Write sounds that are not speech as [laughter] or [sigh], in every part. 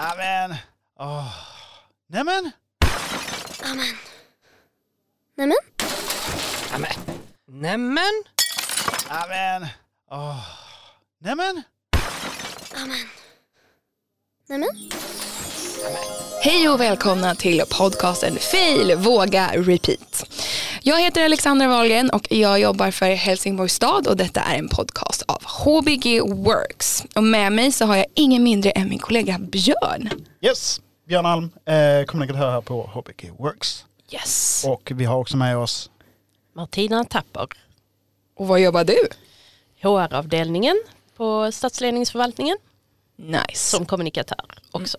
Nämen. Oh. Nämen. Amen. Nämen? Nämen. Nämen. Nämen. Oh. Nämen. Amen. Nämen? Hej och välkomna till podcasten Fail, våga, repeat. Jag heter Alexandra Wahlgren och jag jobbar för Helsingborgs stad och detta är en podcast av HBG Works. Och med mig så har jag ingen mindre än min kollega Björn. Yes. Björn Alm, eh, kommunikatör här på HBG Works. Yes. Och vi har också med oss Martina Tapper. Och vad jobbar du? HR-avdelningen på stadsledningsförvaltningen Nice. som kommunikatör också.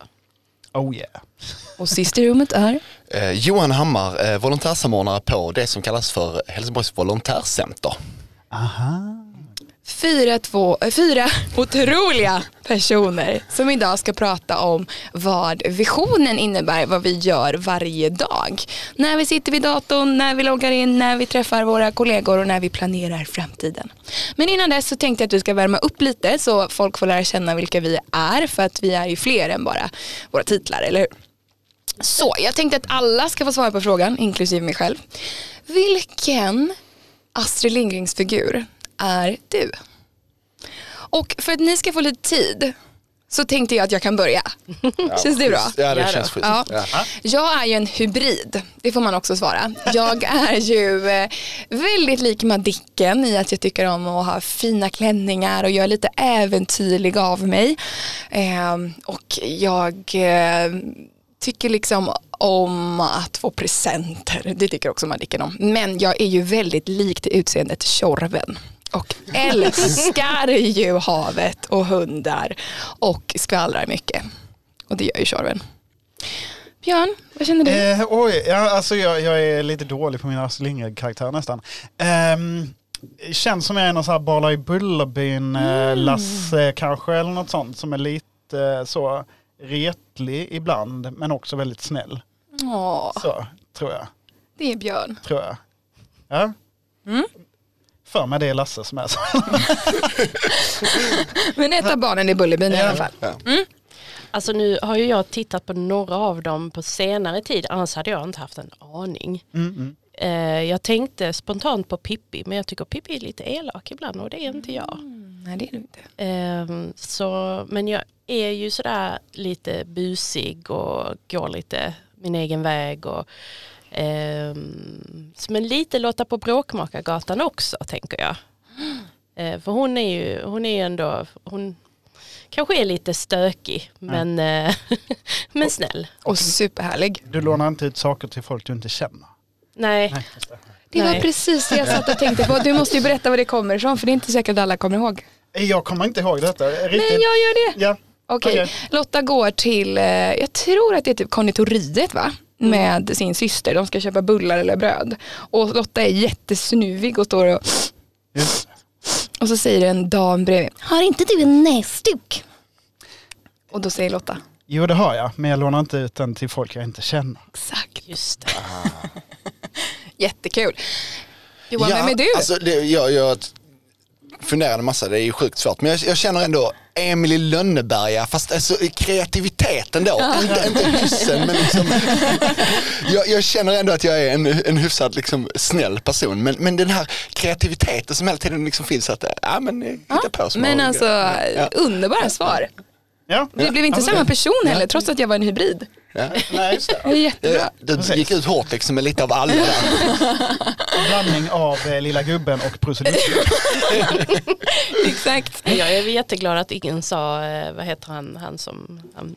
Oh yeah. Och sist i rummet är? Eh, Johan Hammar, eh, volontärsamordnare på det som kallas för Helsingborgs volontärcenter. Aha. Fyra, två, eh, fyra [laughs] otroliga personer som idag ska prata om vad visionen innebär, vad vi gör varje dag. När vi sitter vid datorn, när vi loggar in, när vi träffar våra kollegor och när vi planerar framtiden. Men innan dess så tänkte jag att vi ska värma upp lite så folk får lära känna vilka vi är för att vi är ju fler än bara våra titlar, eller hur? Så, jag tänkte att alla ska få svara på frågan, inklusive mig själv. Vilken Astrid Lindgrens figur är du? Och för att ni ska få lite tid så tänkte jag att jag kan börja. Känns det bra? Ja, det Ja, känns schysst. Ja. Ja. Jag är ju en hybrid, det får man också svara. Jag är ju eh, väldigt lik Madicken i att jag tycker om att ha fina klänningar och jag är lite äventyrlig av mig. Eh, och jag eh, tycker liksom om att få presenter, det tycker också Madicken om. Men jag är ju väldigt lik till utseendet Tjorven. Och älskar ju havet och hundar och skvallrar mycket. Och det gör ju Tjorven. Björn, vad känner du? Eh, oj, ja, alltså jag, jag är lite dålig på min Astrid Lindgren-karaktär nästan. Um, känns som jag är någon sån här Bala i Bullerbyn, eh, Lasse kanske eller något sånt som är lite eh, så retlig ibland men också väldigt snäll. Åh, Så tror jag. det är Björn. Tror jag. Ja. Mm. För mig det är Lasse som är så. [laughs] Men ett av barnen är Bullerbyn i alla fall. Alltså nu har ju jag tittat på några av dem på senare tid, annars hade jag inte haft en aning. Mm, mm. Eh, jag tänkte spontant på Pippi, men jag tycker Pippi är lite elak ibland och det är inte jag. Nej det är du inte. Ehm, så, men jag är ju sådär lite busig och går lite min egen väg. Och, men lite Lotta på Bråkmakargatan också tänker jag. Eh, för hon är ju hon är ju ändå, hon kanske är lite stökig men, eh, [laughs] men snäll. Och superhärlig. Du lånar inte ut saker till folk du inte känner. Nej, det. Var Nej. precis det jag satt och tänkte på. Du måste ju berätta var det kommer ifrån för det är inte säkert att alla kommer ihåg. Jag kommer inte ihåg detta riktigt. Nej jag gör det. Ja, Okej, Okej. Lotta går till, eh, jag tror att det är typ konditoriet va? Med sin syster, de ska köpa bullar eller bröd. Och Lotta är jättesnuvig och står och, just. och så säger en dam bredvid, har inte du en näsduk? Och då säger Lotta, Jo det har jag, men jag lånar inte ut den till folk jag inte känner. exakt. just det. [laughs] Jättekul. Johan, vem är du? Alltså, det, jag, jag funderade en massa, det är ju sjukt svårt. Men jag, jag känner ändå Emil i Lönneberga, fast alltså, kreativiteten då. inte, inte hyssen, men liksom, [laughs] jag, jag känner ändå att jag är en, en hyfsat liksom, snäll person. Men, men den här kreativiteten som hela tiden liksom finns, att ja, men, eh, hitta på små Men alltså, Ja. underbara svar. Ja. Det blev inte Ja, samma person heller, trots att jag var en hybrid. Ja. Nej, just det. Jättebra. Det, det gick ut hårt liksom med lite av alla. En blandning av eh, Lilla Gubben och Prussilutten. [laughs] Exakt. Jag är jätteglad att ingen sa, eh, vad heter han, han som, han,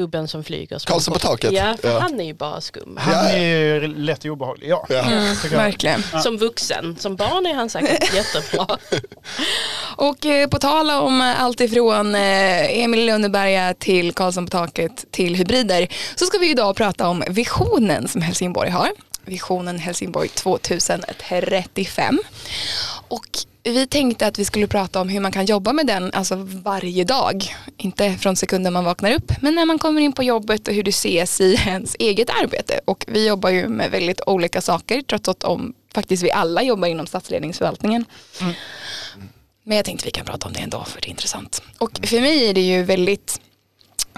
gubben som flyger. som- Karlsson på taket. Ja, för Ja. han är ju bara skum. Han Ja. är ju lätt obehaglig, ja. Ja. jag. Verkligen. Som vuxen, som barn är han säkert [laughs] jättebra. Och eh, på tal om allt ifrån eh, Emil Lönneberga till Karlsson på taket till hybrider så ska vi idag prata om visionen som Helsingborg har. Visionen Helsingborg 2035. Och vi tänkte att vi skulle prata om hur man kan jobba med den alltså varje dag. Inte från sekunden man vaknar upp men när man kommer in på jobbet och hur det ses i [laughs] ens eget arbete. Och vi jobbar ju med väldigt olika saker trots att om faktiskt vi alla jobbar inom statsledningsförvaltningen. Men jag tänkte vi kan prata om det ändå för det är intressant. Och för mig är det ju väldigt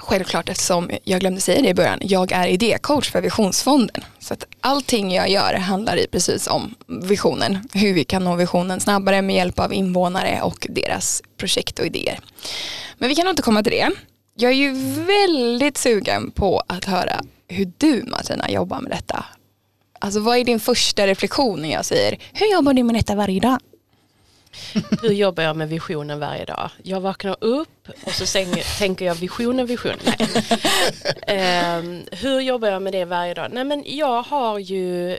självklart eftersom jag glömde säga det i början, jag är idécoach för Visionsfonden. Så att allting jag gör handlar i precis om visionen, hur vi kan nå visionen snabbare med hjälp av invånare och deras projekt och idéer. Men vi kan återkomma till det. Jag är ju väldigt sugen på att höra hur du Martina jobbar med detta. Alltså vad är din första reflektion när jag säger, hur jobbar du med detta varje dag? Hur jobbar jag med visionen varje dag? Jag vaknar upp och så tänker jag visionen, visionen. Nej. Ehm, hur jobbar jag med det varje dag? Nej men jag har ju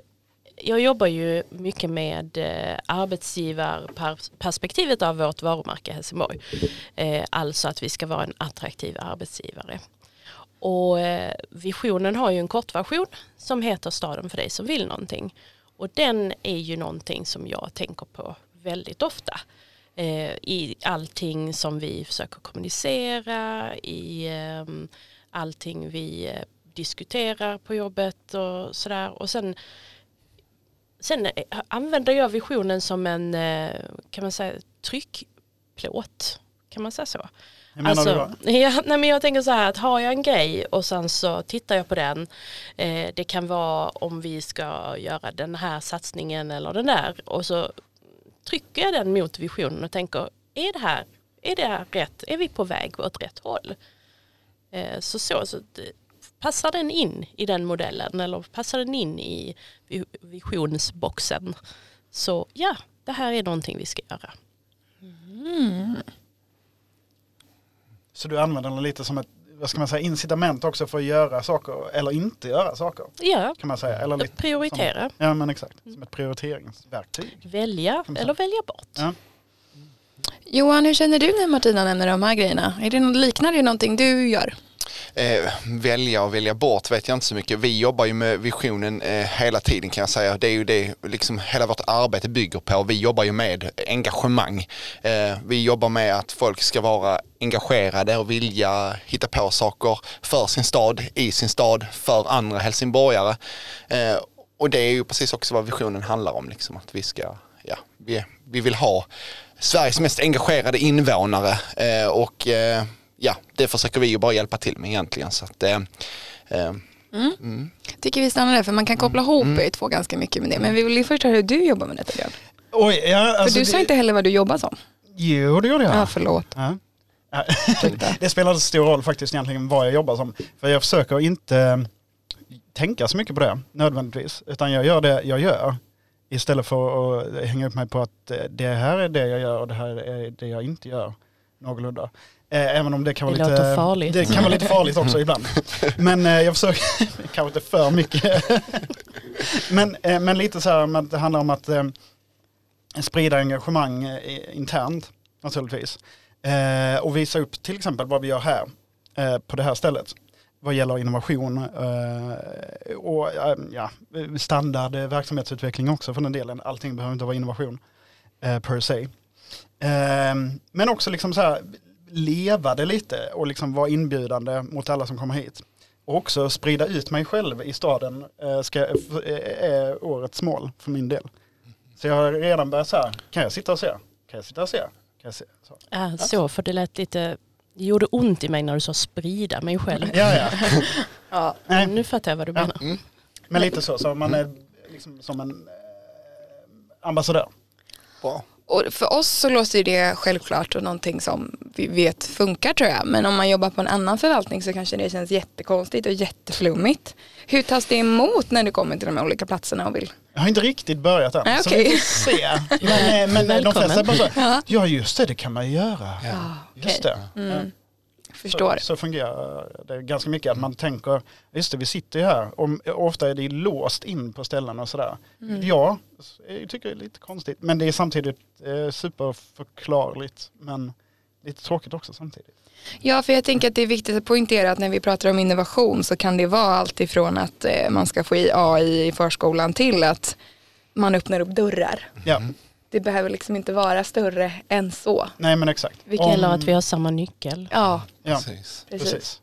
jag jobbar ju mycket med eh, arbetsgivarperspektivet av vårt varumärke Helsingborg. Eh, alltså att vi ska vara en attraktiv arbetsgivare. Och eh, visionen har ju en kortversion som heter Staden för dig som vill någonting. Och den är ju någonting som jag tänker på väldigt ofta. Eh, I allting som vi försöker kommunicera, i eh, allting vi eh, diskuterar på jobbet och sådär. Och sen, sen eh, använder jag visionen som en, kan man säga, tryckplåt. Kan man säga så? Då? [laughs] ja, nej men jag tänker så här att har jag en grej och sen så tittar jag på den. Eh, det kan vara om vi ska göra den här satsningen eller den där och så trycker jag den mot visionen och tänker är det här, är det här rätt? Är vi på väg åt rätt håll? Eh, så, så, så passar den in i den modellen eller passar den in i vi- visionsboxen? Så ja, det här är någonting vi ska göra. Så du använder den lite som ett vad ska man säga, incitament också för att göra saker eller inte göra saker. Ja, Kan man säga. Eller lite prioritera, Som, ja men exakt, som ett prioriteringsverktyg. välja eller välja bort. Ja. Johan, hur känner du när Martina nämner de här grejerna? Är det liknar det någonting du gör? Eh, välja och välja bort vet jag inte så mycket. Vi jobbar ju med visionen eh, hela tiden kan jag säga. Det är ju det liksom hela vårt arbete bygger på. Vi jobbar ju med engagemang. Eh, vi jobbar med att folk ska vara engagerade och vilja hitta på saker för sin stad, i sin stad, för andra helsingborgare. Eh, och det är ju precis också vad visionen handlar om. Liksom, att vi ska, ja, vi, vi vill ha Sveriges mest engagerade invånare eh, och eh, ja, det försöker vi ju bara hjälpa till med egentligen. Så att, eh, eh, Tycker vi stannar där för man kan koppla ihop er två ganska mycket med det. Men vi vill ju först höra hur du jobbar med detta Björn. Oj, ja, För alltså du sa det- inte heller vad du jobbar som. Jo, det gjorde jag. Ja, förlåt. Ja. [laughs] Det spelar stor roll faktiskt egentligen vad jag jobbar som. För jag försöker inte tänka så mycket på det nödvändigtvis. Utan jag gör det jag gör. Istället för att hänga upp mig på att eh, det här är det jag gör och det här är det jag inte gör. Någorlunda. Eh, Även om det kan vara Det lite farligt. Det kan vara lite farligt också [laughs] ibland. Men eh, jag försöker, [laughs] kanske inte för mycket. [laughs] men, eh, men lite så här, det handlar om att sprida engagemang internt naturligtvis. Och visa upp till exempel vad vi gör här på det här stället. Vad gäller innovation och ja, standard verksamhetsutveckling också för den delen. Allting behöver inte vara innovation per se. Men också liksom så här, leva det lite och liksom vara inbjudande mot alla som kommer hit. Och också sprida ut mig själv i staden eh, ska, eh, är årets mål för min del. Så jag har redan börjat så här, kan jag sitta och se? Kan jag sitta och se? Kan jag se? Så. Ja, så, för det lät lite, det gjorde ont i mig när du sa sprida mig själv. Ja, ja. [laughs] Ja. Nej, Nu fattar jag vad du Ja. menar. men lite så, så man är liksom som en eh, ambassadör. bra. Och för oss så låter det självklart och någonting som vi vet funkar tror jag. Men om man jobbar på en annan förvaltning så kanske det känns jättekonstigt och jätteflummigt. Hur tas det emot när du kommer till de här olika platserna och vill? Jag har inte riktigt börjat än, Nej, så okej. vi får se. [laughs] Men, eh, men de Välkommen. flesta bara så, Ja. just det, det kan man göra. Ja, Just det. Mm. Förstår. Så, så fungerar det ganska mycket, att man tänker, just det vi sitter ju här, och ofta är det låst in på ställen och sådär. Mm. Ja, jag tycker det är lite konstigt, men det är samtidigt eh, superförklarligt, men lite tråkigt också samtidigt. Ja, för jag tänker att det är viktigt att poängtera att när vi pratar om innovation så kan det vara allt ifrån att eh, man ska få i AI i förskolan till att man öppnar upp dörrar. Ja, Det behöver liksom inte vara större än så. nej men exakt. Det Om- gäller att vi har samma nyckel. Ja, Ja, Precis. precis. precis.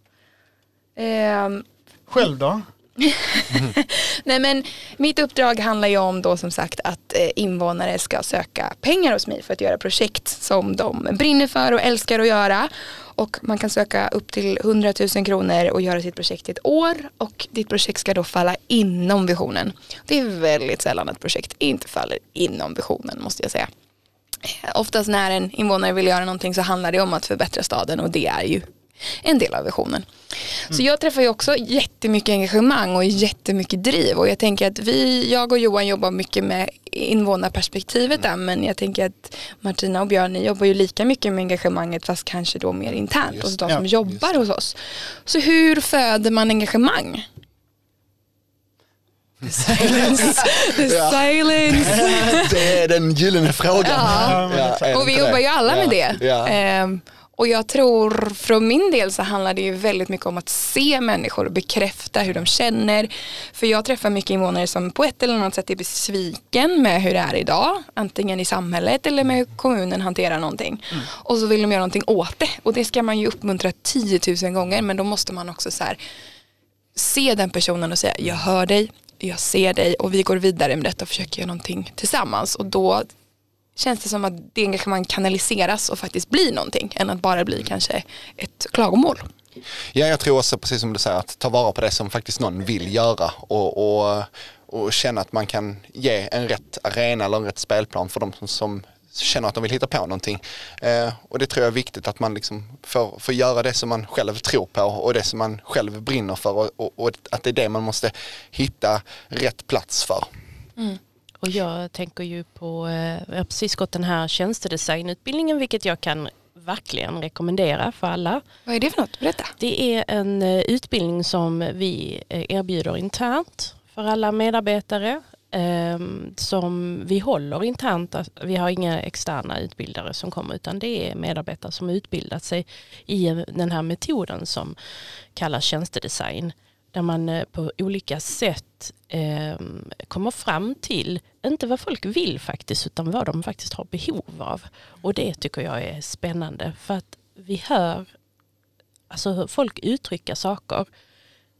Ehm, Själv då? [laughs] Nej men mitt uppdrag handlar ju om då som sagt att eh, invånare ska söka pengar hos mig för att göra projekt som de brinner för och älskar att göra. Och man kan söka upp till 100 000 kronor och göra sitt projekt i ett år och ditt projekt ska då falla inom visionen. Det är väldigt sällan ett projekt inte faller inom visionen måste jag säga. Eh, oftast när en invånare vill göra någonting så handlar det om att förbättra staden och det är ju en del av visionen. Så jag träffar ju också jättemycket engagemang och jättemycket driv och jag tänker att vi, jag och Johan jobbar mycket med invånarperspektivet där men jag tänker att Martina och Björn ni jobbar ju lika mycket med engagemanget fast kanske då mer internt Just hos de som Ja, jobbar hos oss. Så hur föder man engagemang? The [laughs] silence, the Ja. silence. [laughs] Det är den gyllene frågan. Ja. det Och vi jobbar ju alla med Ja. det. Och jag tror från min del så handlar det ju väldigt mycket om att se människor och bekräfta hur de känner. För jag träffar mycket invånare som på ett eller annat sätt är besviken med hur det är idag. Antingen i samhället eller med hur kommunen hanterar någonting. Och så vill de göra någonting åt det. Och det ska man ju uppmuntra 10 000 gånger. Men då måste man också så här, se den personen och säga jag hör dig, jag ser dig och vi går vidare med detta och försöker göra någonting tillsammans. Och då känns det som att det engagemang kanaliseras och faktiskt blir någonting än att bara bli kanske ett klagomål. Ja, jag tror också precis som du säger att ta vara på det som faktiskt någon vill göra och, och, och känna att man kan ge en rätt arena eller en rätt spelplan för de som, som känner att de vill hitta på någonting. Eh, och det tror jag är viktigt att man liksom får, får göra det som man själv tror på och det som man själv brinner för och, och, och att det är det man måste hitta rätt plats för. Och jag tänker ju på, eh, jag har precis gått den här tjänstedesignutbildningen vilket jag kan verkligen rekommendera för alla. Vad är det för något? Berätta. Det är en eh, utbildning som vi eh, erbjuder internt för alla medarbetare eh, som vi håller internt. Alltså, Vi har inga externa utbildare som kommer utan det är medarbetare som utbildat sig i den här metoden som kallas tjänstedesign. Där man eh, på olika sätt eh, kommer fram till, inte vad folk vill faktiskt, utan vad de faktiskt har behov av. Och det tycker jag är spännande för att vi hör alltså folk uttrycker saker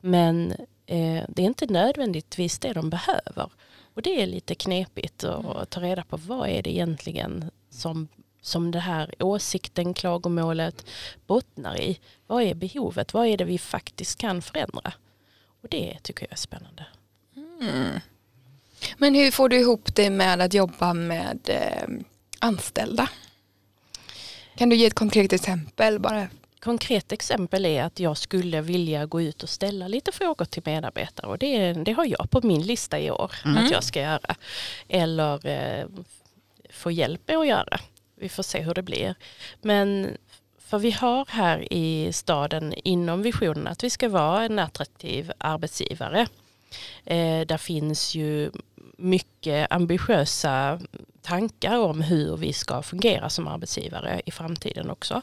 men eh, det är inte nödvändigtvis det de behöver. Och det är lite knepigt att ta reda på vad är det egentligen som, som det här åsikten, klagomålet bottnar i. Vad är behovet? Vad är det vi faktiskt kan förändra? Och det tycker jag är spännande. Men hur får du ihop det med att jobba med eh, anställda? Kan du ge ett konkret exempel bara? Konkret exempel är att jag skulle vilja gå ut och ställa lite frågor till medarbetare och det, det har jag på min lista i år att jag ska göra. Eller eh, få hjälp med att göra. Vi får se hur det blir. Men för vi har här i staden inom visionen att vi ska vara en attraktiv arbetsgivare. Eh, där finns ju mycket ambitiösa tankar om hur vi ska fungera som arbetsgivare i framtiden också.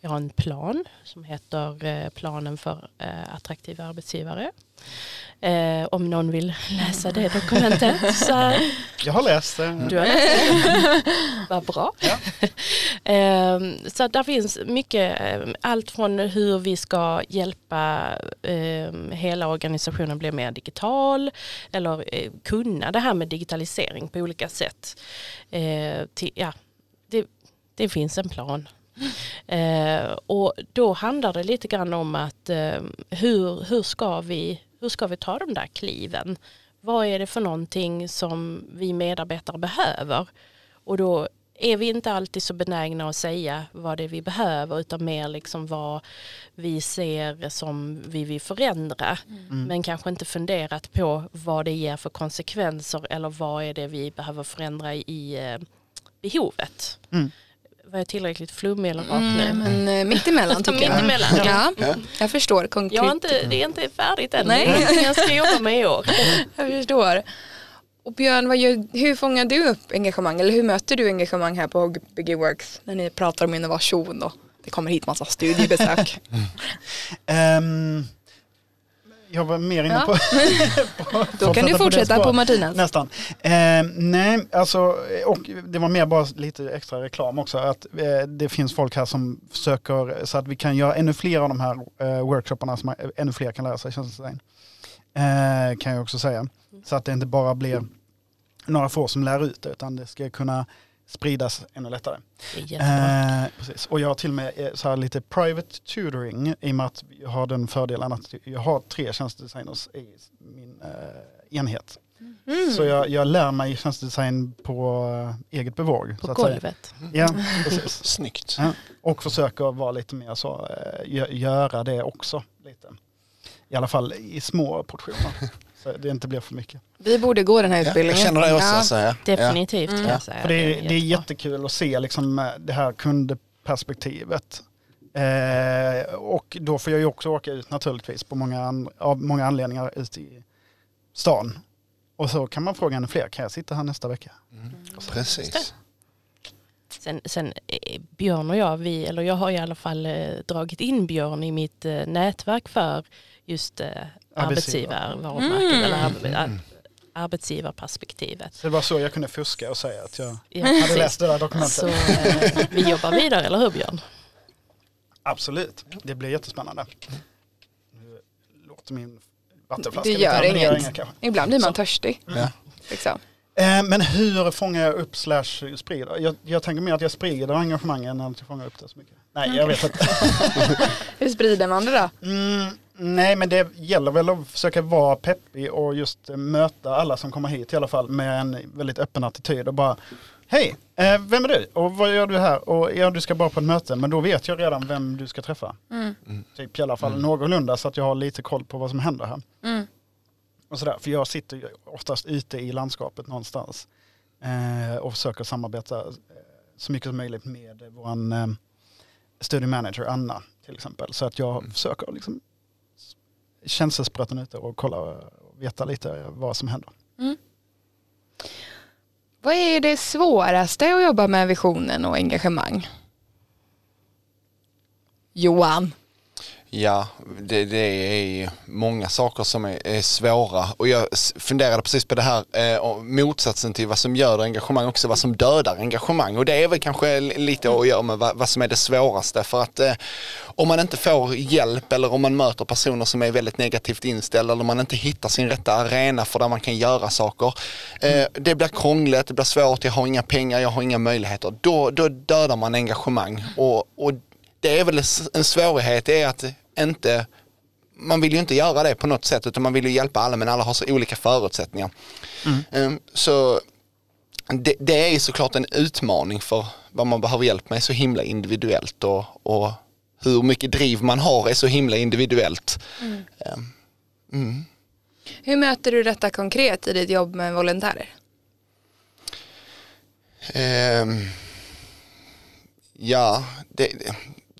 Vi har en plan som heter eh, planen för eh, attraktiva arbetsgivare. Eh, om någon vill läsa det dokumentet. Så Jag har läst det. du har läst det? [laughs] Vad bra. [laughs] Ehm, så där finns mycket, eh, allt från hur vi ska hjälpa ehm, hela organisationen bli mer digital eller eh, kunna det här med digitalisering på olika sätt. Eh, till, ja, det, det finns en plan. Eh, och då handlar det lite grann om att eh, hur, hur, ska vi, hur ska vi ta de där kliven? Vad är det för någonting som vi medarbetare behöver? Och då är vi inte alltid så benägna att säga vad det är vi behöver utan mer liksom vad vi ser som vi vill förändra. Men kanske inte funderat på vad det ger för konsekvenser eller vad är det vi behöver förändra i eh, behovet. Mm. Var jag tillräckligt flummig eller rak nu? Mm, men eh, mitt emellan [laughs] tycker jag. Mitt emellan, ja. Ja, jag förstår konkret. Jag har inte, det är inte färdigt än. Nej. Är jag ska jobba med i år. Jag förstår. Och Björn, vad gör, hur fångar du upp engagemang eller hur möter du engagemang här på Biggie Works när ni pratar om innovation och det kommer hit massa studiebesök? [laughs] Ehm, jag var mer inne Ja. på... [laughs] på Då kan du fortsätta spåret. på Martinas. Nästan. Eh, nej, alltså, och det var mer bara lite extra reklam också. Att eh, det finns folk här som försöker så att vi kan göra ännu fler av de här eh, workshopparna som ännu fler kan lära sig tjänstedesign. Eh, kan jag också säga. Så att det inte bara blir några få som lär ut det utan det ska kunna spridas ännu lättare. Eh, precis. Och jag har till och med eh, så här lite private tutoring i och med att jag har den fördelen att jag har tre tjänstedesigners i min eh, enhet. Så jag, jag lär mig tjänstedesign på eh, eget bevåg. så På att säga. golvet. Ja, [laughs] precis. Snyggt. Ja. Och försöker vara lite mer så, eh, gö- göra det också. Lite. I alla fall i små portioner. [laughs] så det inte blir för mycket. Vi borde gå den här Ja, jag utbildningen. känner det också. Ja. Alltså, ja. Definitivt Mm. kan Ja. jag säga. För det, är, det är jättekul att se liksom, det här kundperspektivet. Eh, och då får jag ju också åka ut naturligtvis på många an, av många anledningar ut i stan. Och så kan man fråga ännu fler, kan jag sitta här nästa vecka? Precis. Sen, sen eh, Björn och jag, vi, eller jag har i alla fall eh, dragit in Björn i mitt eh, nätverk för just arbetsgivarvarumärket Mm. eller arb, ar, arbetsgivarperspektivet. Så det var så jag kunde fuska och säga att jag Ja, hade precis. läst det där dokumentet. Så eh, vi jobbar vidare, eller hur Björn? Absolut, det blir jättespännande. Nu låter min vattenflaska Det lite gör men inget. kanske. Ibland blir man Så. törstig. Ja. Liksom. Eh, men hur fångar jag upp slash sprider? Jag, jag tänker mer att jag sprider engagemangen än att jag fångar upp det så mycket. Nej, jag vet inte. [laughs] Hur sprider man det då? Mm, nej, men det gäller väl att försöka vara peppig och just möta alla som kommer hit i alla fall med en väldigt öppen attityd och bara Hej, eh, vem är du och vad gör du här? Och ja, du ska bara på ett möte, men då vet jag redan vem du ska träffa. Mm. Typ i alla fall någorlunda så att jag har lite koll på vad som händer här. Mm. Och sådär, för jag sitter ju oftast ute i landskapet någonstans eh, och försöker samarbeta eh, så mycket som möjligt med vår eh, studio manager Anna till exempel. Så att jag försöker liksom känselspröten ute och kolla och veta lite vad som händer. Mm. Vad är det svåraste att jobba med visionen och engagemang? Johan. Ja, det, det är många saker som är, är svåra och jag funderade precis på det här eh, och motsatsen till vad som gör engagemang också vad som dödar engagemang och det är väl kanske lite att göra med vad, vad som är det svåraste för att eh, om man inte får hjälp eller om man möter personer som är väldigt negativt inställda eller om man inte hittar sin rätta arena för där man kan göra saker. Eh, det blir krångligt, det blir svårt, jag har inga pengar, jag har inga möjligheter. Då, då dödar man engagemang och, och det är väl en svårighet det är att inte man vill ju inte göra det på något sätt utan man vill ju hjälpa alla men alla har så olika förutsättningar. Um, så det, det är ju såklart en utmaning för vad man behöver hjälp med är så himla individuellt och, och hur mycket driv man har är så himla individuellt. Um, mm. Hur möter du detta konkret i ditt jobb med volontärer? Ehm, ja, det,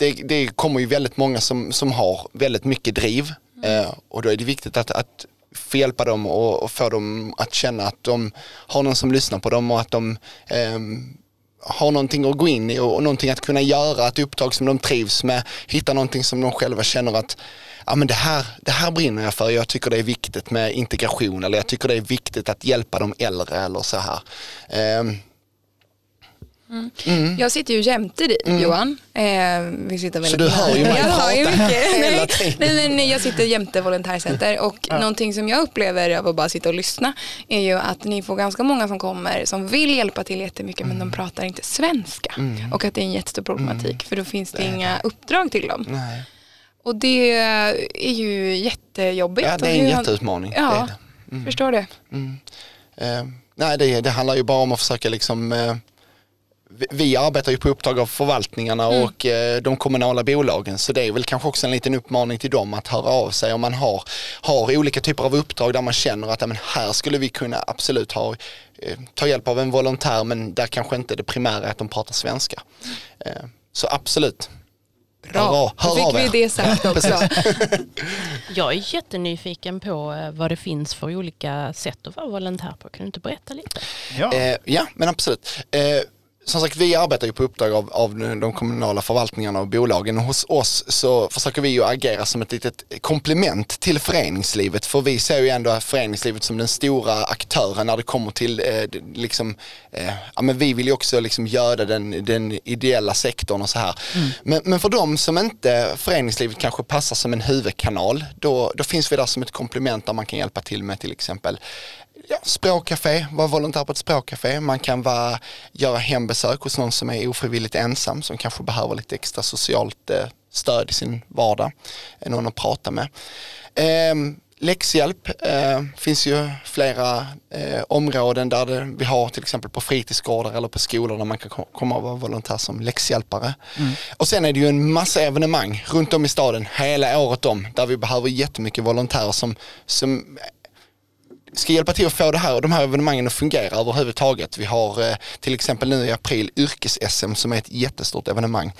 det, det kommer ju väldigt många som, som har väldigt mycket driv. Eh, och då är det viktigt att, att få hjälpa dem och, och få dem att känna att de har någon som lyssnar på dem och att de ehm, har någonting att gå in i och, och någonting att kunna göra, ett uppdrag som de trivs med, hitta någonting som de själva känner att ja, men det, här, det här brinner jag för, jag tycker det är viktigt med integration eller jag tycker det är viktigt att hjälpa de äldre eller så här. Ehm, Jag sitter ju jämte dig Johan. Eh, vi sitter väldigt Mm. du hör ju mig prata mycket. [laughs] hela Nej, tiden. nej, men jag sitter jämte volontärcenter och någonting som jag upplever av att bara sitta och lyssna är ju att ni får ganska många som kommer som vill hjälpa till jättemycket men de pratar inte svenska. Och att det är en jättestor problematik för då finns det inga uppdrag till dem. nej. Och det är ju jättejobbigt. Ja, det är en jätteutmaning. Ja, Det det. förstår det. Eh, nej, det, det handlar ju bara om att försöka liksom eh, vi, arbetar ju på uppdrag av förvaltningarna Mm. och eh, de kommunala bolagen så det är väl kanske också en liten uppmaning till dem att höra av sig om man har, har olika typer av uppdrag där man känner att men här skulle vi kunna absolut ha, eh, ta hjälp av en volontär men där kanske inte det primära är att de pratar svenska. Eh, så absolut. Bra, hör då av fick vi det sagt [laughs] också. Jag är jättenyfiken på vad det finns för olika sätt att vara volontär på. Kan du inte berätta lite? Ja. Eh, ja, men absolut. Eh, som sagt, vi arbetar ju på uppdrag av, av de kommunala förvaltningarna och bolagen. Hos oss så försöker vi ju agera som ett litet komplement till föreningslivet. För vi ser ju ändå föreningslivet som den stora aktören när det kommer till eh, liksom, eh, ja men vi vill ju också liksom göra den, den ideella sektorn och så här. Men, men för de som inte föreningslivet kanske passar som en huvudkanal, då, då finns vi där som ett komplement där man kan hjälpa till med till exempel ja, språkcafé, vara volontär på ett språkcafé. Man kan vara, göra hembesök hos någon som är ofrivilligt ensam som kanske behöver lite extra socialt eh, stöd i sin vardag. Någon att prata med. Eh, läxhjälp eh, finns ju flera eh, områden där det, vi har till exempel på fritidsgårdar eller på skolor där man kan ko- komma och vara volontär som läxhjälpare. Och sen är det ju en massa evenemang runt om i staden hela året om där vi behöver jättemycket volontärer som, som ska hjälpa till att få det här, de här evenemangen att fungera överhuvudtaget. Vi har eh, till exempel nu i april yrkes-SM som är ett jättestort evenemang.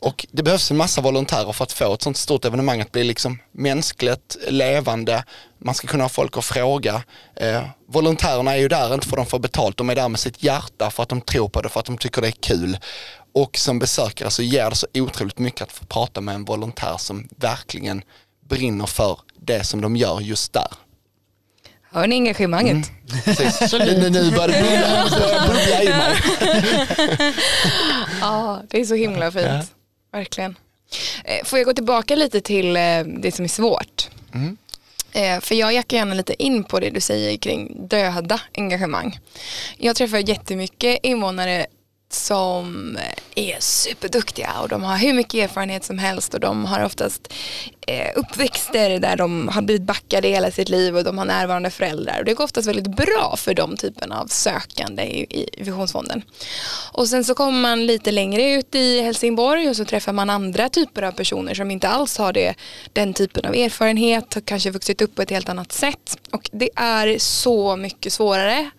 Och det behövs en massa volontärer för att få ett sånt stort evenemang att bli liksom mänskligt, levande. Man ska kunna ha folk att fråga. Eh, volontärerna är ju där inte för att de får betalt, de är där med sitt hjärta för att de tror på det, för att de tycker det är kul. Och som besökare så ger det så otroligt mycket att få prata med en volontär som verkligen brinner för det som de gör just där. Hör ni engagemanget? Precis. Nu, nu börjar det bubbla, [laughs] nu börjar det bubbla i mig. Ja, det är så himla fint. Verkligen. Eh, Får jag gå tillbaka lite till eh, det som är svårt? Eh, För jag jackar gärna lite in på det du säger kring döda engagemang. Jag träffar jättemycket invånare som är superduktiga och de har hur mycket erfarenhet som helst och de har oftast eh, uppväxter där de har blivit backade hela sitt liv och de har närvarande föräldrar och det går oftast väldigt bra för de typerna av sökande i, i Visionsfonden. Och sen så kommer man lite längre ut i Helsingborg och så träffar man andra typer av personer som inte alls har det, den typen av erfarenhet, har kanske vuxit upp på ett helt annat sätt och det är så mycket svårare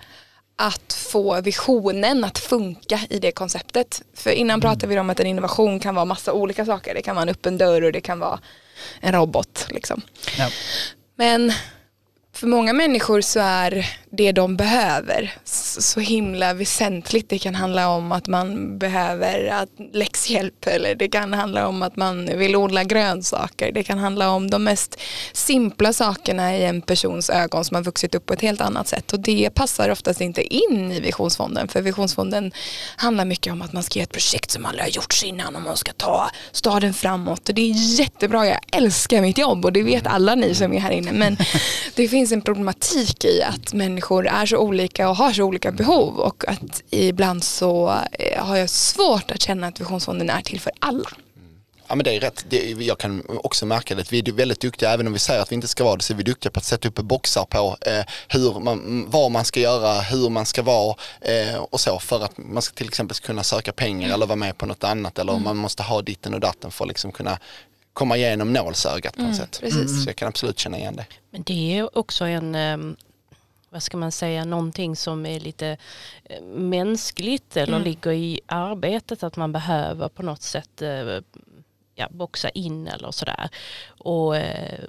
att få visionen att funka i det konceptet. För innan pratade vi om att en innovation kan vara massa olika saker. Det kan vara en öppen dörr och det kan vara en robot. Liksom. Ja. Men för många människor så är det de behöver så himla väsentligt. Det kan handla om att man behöver att läxhjälp eller det kan handla om att man vill odla grönsaker. Det kan handla om de mest simpla sakerna i en persons ögon som har vuxit upp på ett helt annat sätt. Och det passar oftast inte in i Visionsfonden. För Visionsfonden handlar mycket om att man ska göra ett projekt som aldrig har gjorts innan och man ska ta staden framåt. Och det är jättebra, jag älskar mitt jobb och det vet alla ni som är här inne. Men [laughs] det finns en problematik i att människor är så olika och har så olika behov och att ibland så eh, har jag svårt att känna att Visionsfonden är till för alla. Ja men det är rätt, det, jag kan också märka det, vi är väldigt duktiga, även om vi säger att vi inte ska vara det, så är vi duktiga på att sätta upp boxar på eh, hur man, vad man ska göra, hur man ska vara eh, och så för att man ska till exempel kunna söka pengar eller vara med på något annat eller man måste ha ditten och datten för att liksom kunna komma igenom nålsögat på något sätt. precis. Så jag kan absolut känna igen det. Men det är också en, ehm, vad ska man säga, någonting som är lite eh, mänskligt eller ligger i arbetet att man behöver på något sätt eh, ja, boxa in eller sådär. Och eh,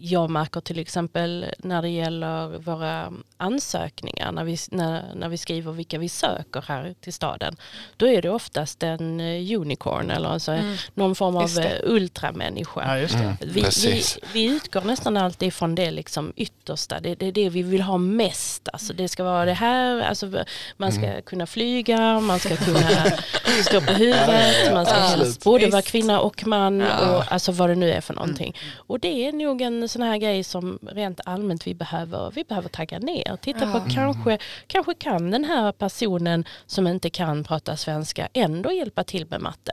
jag märker till exempel när det gäller våra ansökningar, när vi, när, när vi skriver vilka vi söker här till staden, då är det oftast en eh, unicorn eller alltså någon form av det. eh, ultramänniska. Ja, just det. Vi, vi, vi utgår nästan alltid från det liksom yttersta, det, det är det vi vill ha mest. Alltså det ska vara det här, alltså man ska kunna flyga, man ska kunna [laughs] stå på huvudet, man ska Ja, både vara kvinna och man Ja. och alltså vad det nu är för någonting. Och det är nog en sån här grej som rent allmänt vi behöver, vi behöver tagga ner. Titta på kanske, kanske kan den här personen som inte kan prata svenska ändå hjälpa till med matte.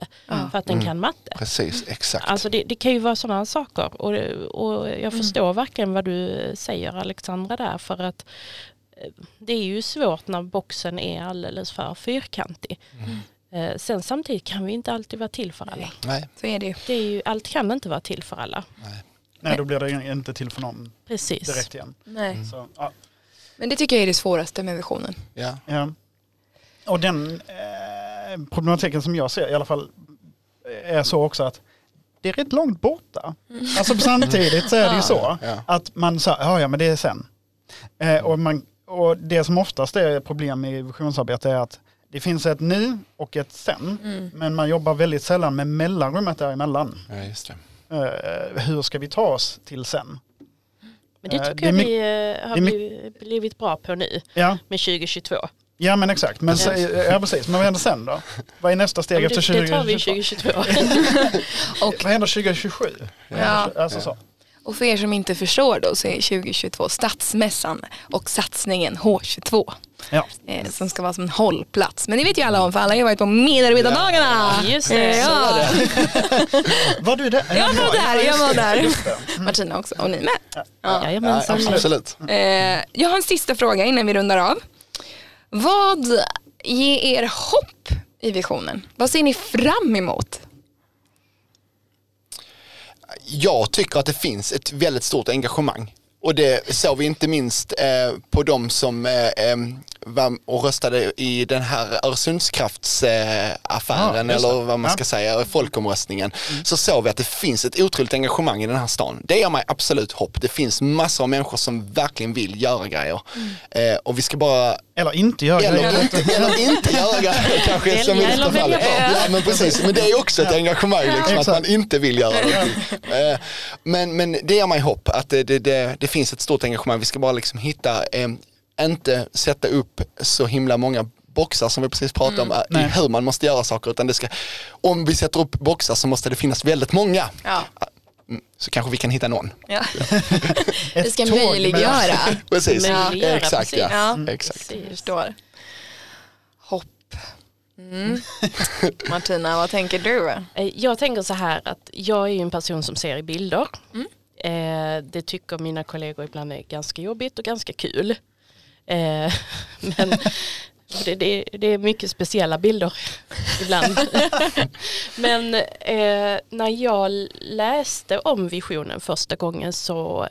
För att den kan matte. Precis, exakt. Alltså det, det kan ju vara sådana saker och, och jag förstår verkligen vad du säger Alexandra där för att eh, det är ju svårt när boxen är alldeles för fyrkantig. Eh, Sen samtidigt kan vi inte alltid vara till för alla. Nej. Så är det. Det är ju, allt kan inte vara till för alla. Nej, då blir det inte till för någon Precis. direkt igen. Nej. Så, ja. Men det tycker jag är det svåraste med visionen. Ja. Ja. Och den eh, problematiken som jag ser i alla fall är så också att det är rätt långt borta. Alltså samtidigt så är det ju så Ja. att man sa, ja ja men det är sen. Eh, och, man, och det som oftast är problem i visionsarbete är att det finns ett nu och ett sen. Mm. Men man jobbar väldigt sällan med mellanrummet däremellan. Ja, just det. Eh, hur ska vi ta oss till sen? Men det Eh, tycker det jag vi eh, har blivit, bra på nu Ja, med 2022. ja men exakt. Men, Ja. precis. men vad händer sen då? Vad är nästa steg Ja, efter det, det tar vi 2022? 2022. [laughs] Vad händer 2027? Ja. Alltså så. Och för er som inte förstår då så är 2022 Stadsmässan och satsningen H22. Ja. Eh, som ska vara som en hållplats. Men det vet ju alla om för alla har ju varit på medarbetardagarna. Ja, just det. Ja. [laughs] Var du där? Jag var där, jag var där. Det. Martina också och ni med. Ja. Ja, Jajamensan. absolut. Eh, jag har en sista fråga innan vi rundar av. Vad ger er hopp i visionen? Vad ser ni fram emot? Jag tycker att det finns ett väldigt stort engagemang. Och det såg vi inte minst eh, på de som eh, var och röstade i den här Öresundskraftsaffären affären, Ja, eller vad man ska Ja. säga, folkomröstningen. Så såg vi att det finns ett otroligt engagemang i den här stan. Det ger mig absolut hopp. Det finns massor av människor som verkligen vill göra grejer. Eh, och vi ska bara Eller inte göra eller grejer. inte, eller inte göra grejer [laughs] kanske Välja som eller välja bort. Ja men precis, men det är också ett engagemang liksom, att man inte vill göra någonting. Eh, Men, men det ger mig hopp att det, det, det, det finns ett stort engagemang. Vi ska bara liksom hitta, eh, inte sätta upp så himla många boxar som vi precis pratade om, eh, i Nej. hur man måste göra saker. Utan det ska, om vi sätter upp boxar så måste det finnas väldigt många. Ja. Mm, Så kanske vi kan hitta någon. Ja. [laughs] Vi ska möjliggöra. [laughs] Precis, Möjliggöra, exakt ja. Ja. Exakt. Jag förstår. Hopp. Mm. [laughs] Martina, vad tänker du? Eh, Jag tänker så här att jag är ju en person som ser i bilder. Mm. Eh, det tycker mina kollegor ibland är ganska jobbigt och ganska kul. Eh, [laughs] men det, det, det är mycket speciella bilder [laughs] ibland. [laughs] men eh, när jag läste om visionen första gången så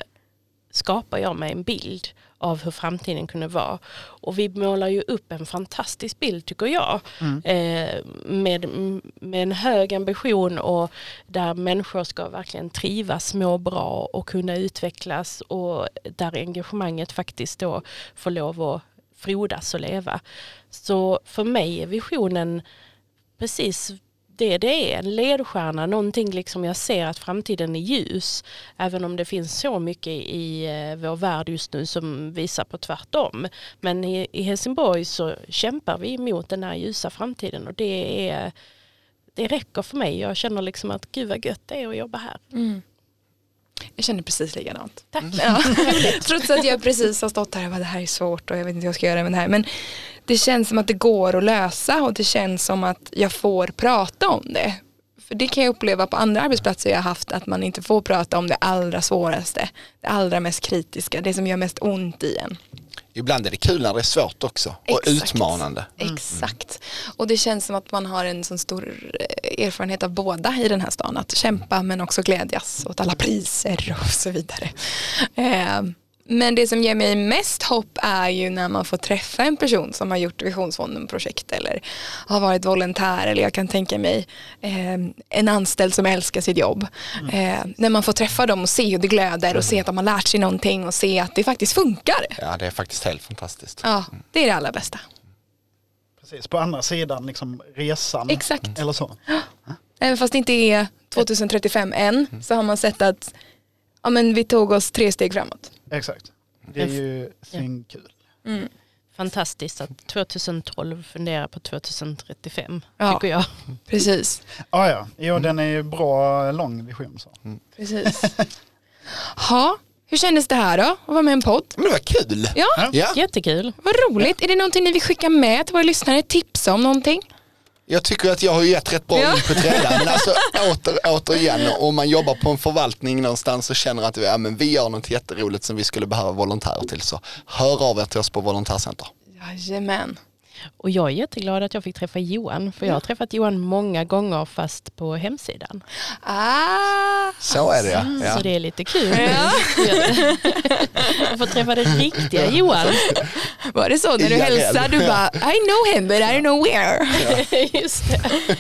skapade jag mig en bild av hur framtiden kunde vara. Och vi målar ju upp en fantastisk bild tycker jag. Eh, med, med en hög ambition och där människor ska verkligen trivas, må bra och kunna utvecklas och där engagemanget faktiskt då får lov att frodas och leva. Så för mig är visionen precis det det är, en ledstjärna, någonting liksom jag ser att framtiden är ljus. Även om det finns så mycket i eh, vår värld just nu som visar på tvärtom. Men i, i Helsingborg så kämpar vi mot den här ljusa framtiden och det är det räcker för mig. Jag känner liksom att gud vad gött det är att jobba här. Mm. Jag känner precis likadant. Tack. Ja. [laughs] Trots att jag precis har stått här och bara det här är svårt och jag vet inte hur jag ska göra med det här. Men det känns som att det går att lösa och det känns som att jag får prata om det. För det kan jag uppleva på andra arbetsplatser jag har haft att man inte får prata om det allra svåraste. Det allra mest kritiska, det som gör mest ont i en. Ibland är det kul när det är svårt också och Exakt. utmanande. Exakt. Och det känns som att man har en sån stor eh, erfarenhet av båda i den här stan. Att kämpa men också glädjas åt alla priser och så vidare. Eh, Men det som ger mig mest hopp är ju när man får träffa en person som har gjort Visionsfonden-projekt eller har varit volontär eller jag kan tänka mig eh, en anställd som älskar sitt jobb. Eh, när man får träffa dem och se hur det glöder och se att de har lärt sig någonting och se att det faktiskt funkar. Ja, det är faktiskt helt fantastiskt. Ja, det är det allra bästa. Precis, på andra sidan liksom resan. Exakt. Eller så. [gasps] Även fast det inte är 2035 än så har man sett att ja, men vi tog oss tre steg framåt. Exakt. Det är ju svinkul. Fantastiskt att 2012 funderar på 2035 Ja. tycker jag. Precis. Ah, ja, jo den är ju bra lång vision. Så. Precis. [laughs] Ha, hur kändes det här då? Att vara med i en podd? Men det var kul. Ja, Ja, Jättekul. vad roligt. Är det någonting ni vill skicka med till våra lyssnare? Tipsa om någonting? Jag tycker att jag har gett rätt bra Ja. input redan. Men alltså [laughs] åter, återigen, om man jobbar på en förvaltning någonstans och känner att vi, ja, men vi gör något jätteroligt som vi skulle behöva volontärer till så hör av er till oss på Volontärcenter. Jajamän. Och jag är jätteglad att jag fick träffa Johan. För jag har träffat Johan många gånger fast på hemsidan. Ah, Så är det ja. ja. Så det är lite kul. Ja. [laughs] Jag får träffa den riktiga Johan. var det så när du IRL. hälsade? Du bara I know him but I don't know where. [laughs] Just det.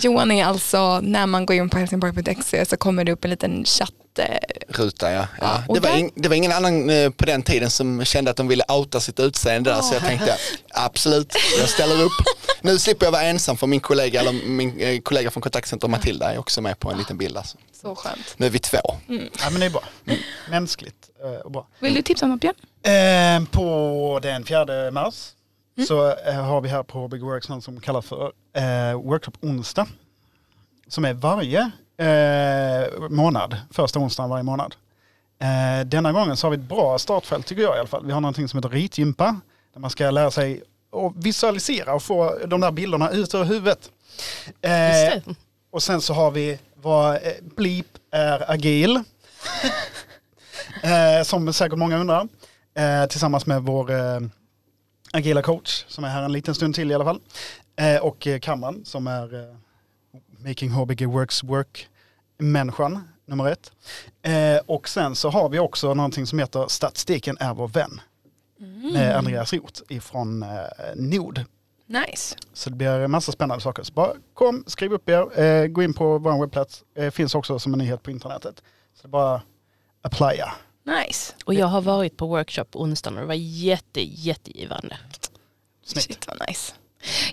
Johan är alltså, när man går in på helsingborg.se så kommer det upp en liten chatt. Eh, Ruta ja. ja. och Det, var in, det var ingen annan eh, på den tiden som kände att de ville outa sitt utseende där så jag tänkte absolut, jag ställer upp. Nu slipper jag vara ensam för min kollega, eller min eh, kollega från kontaktcenter Matilda är också med på en liten bild. Alltså. Så skönt. Nu är vi två. Ja, men det är bra. Mänskligt och bra. Vill du tipsa om något Björn? Eh, på den 4 mars så eh, har vi här på Big Works något som kallas för eh, Workshop onsdag. Som är varje eh, månad, första onsdagen varje månad. Eh, denna gången så har vi ett bra startfält tycker jag i alla fall. Vi har någonting som heter ritgympa. Där man ska lära sig att visualisera och få de där bilderna ut ur huvudet. Eh, och sen så har vi vad eh, Bleep är agil. [laughs] eh, som säkert många undrar. Eh, tillsammans med vår eh, agila coach som är här en liten stund till i alla fall. Eh, och eh, Kamran som är Making HBG Works Work-människan nummer ett. Eh, och sen så har vi också någonting som heter Statistiken är vår vän. Med Andreas Roth ifrån eh, Nord. Nice. Så det blir en massa spännande saker. Så bara kom, skriv upp er, eh, gå in på vår webbplats. Eh, finns också som en nyhet på internetet. Så det är bara applya. Nice. Och jag har varit på workshop onsdagen och det var jätte, jättegivande. Snyggt. Shit vad nice.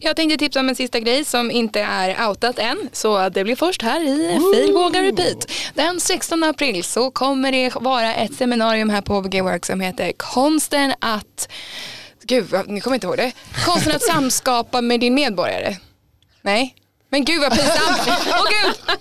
Jag tänkte tipsa om en sista grej som inte är outat än. Så det blir först här i Fil Våga Repeat. Den 16 april så kommer det vara ett seminarium här på HBG Work som heter Konsten att Gud, ni kommer inte ihåg det. Konsten att samskapa med din medborgare. Nej, men gud vad pinsamt. Åh gud.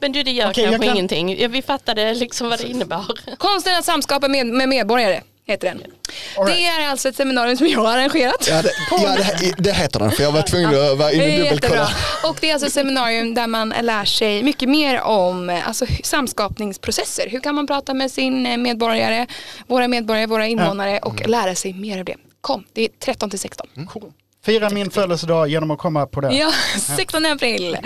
Men du det gör jag kanske kan- ingenting. Vi fattade liksom vad det innebar. Konsten att samskapa med, med medborgare heter den. Right. Det är alltså ett seminarium som jag har arrangerat. Ja, det, ja det, det heter den, för jag var tvungen att vara inne och dubbelkolla. Och det är alltså ett seminarium där man lär sig mycket mer om alltså, samskapningsprocesser. Hur kan man prata med sin eh, medborgare, våra medborgare, våra invånare och lära sig mer av det. Kom, det är 13 till 16. Cool. Fira min födelsedag genom att komma på det. Ja, [laughs] 16 april.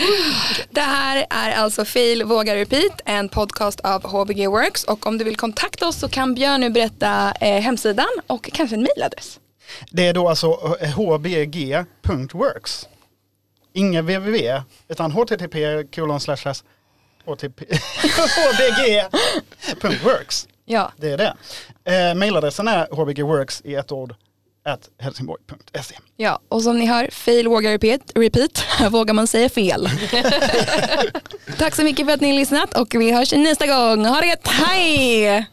Det här är alltså Fail Våga Repeat, en podcast av HBG Works. Och om du vill kontakta oss så kan Björn nu berätta eh, hemsidan och kanske en mailadress. Det är då alltså eh, hbg.works. Inga www, utan http kolon slash hbg.works. [laughs] Ja, Det är det. Eh, mailadressen är hbgworks i ett ord helsingborg.se. ja, och som ni hör, Fail Våga Repeat, repeat. [laughs] Vågar man säga fel. [laughs] Tack så mycket för att ni har lyssnat och vi hörs nästa gång. Ha det gött, hej!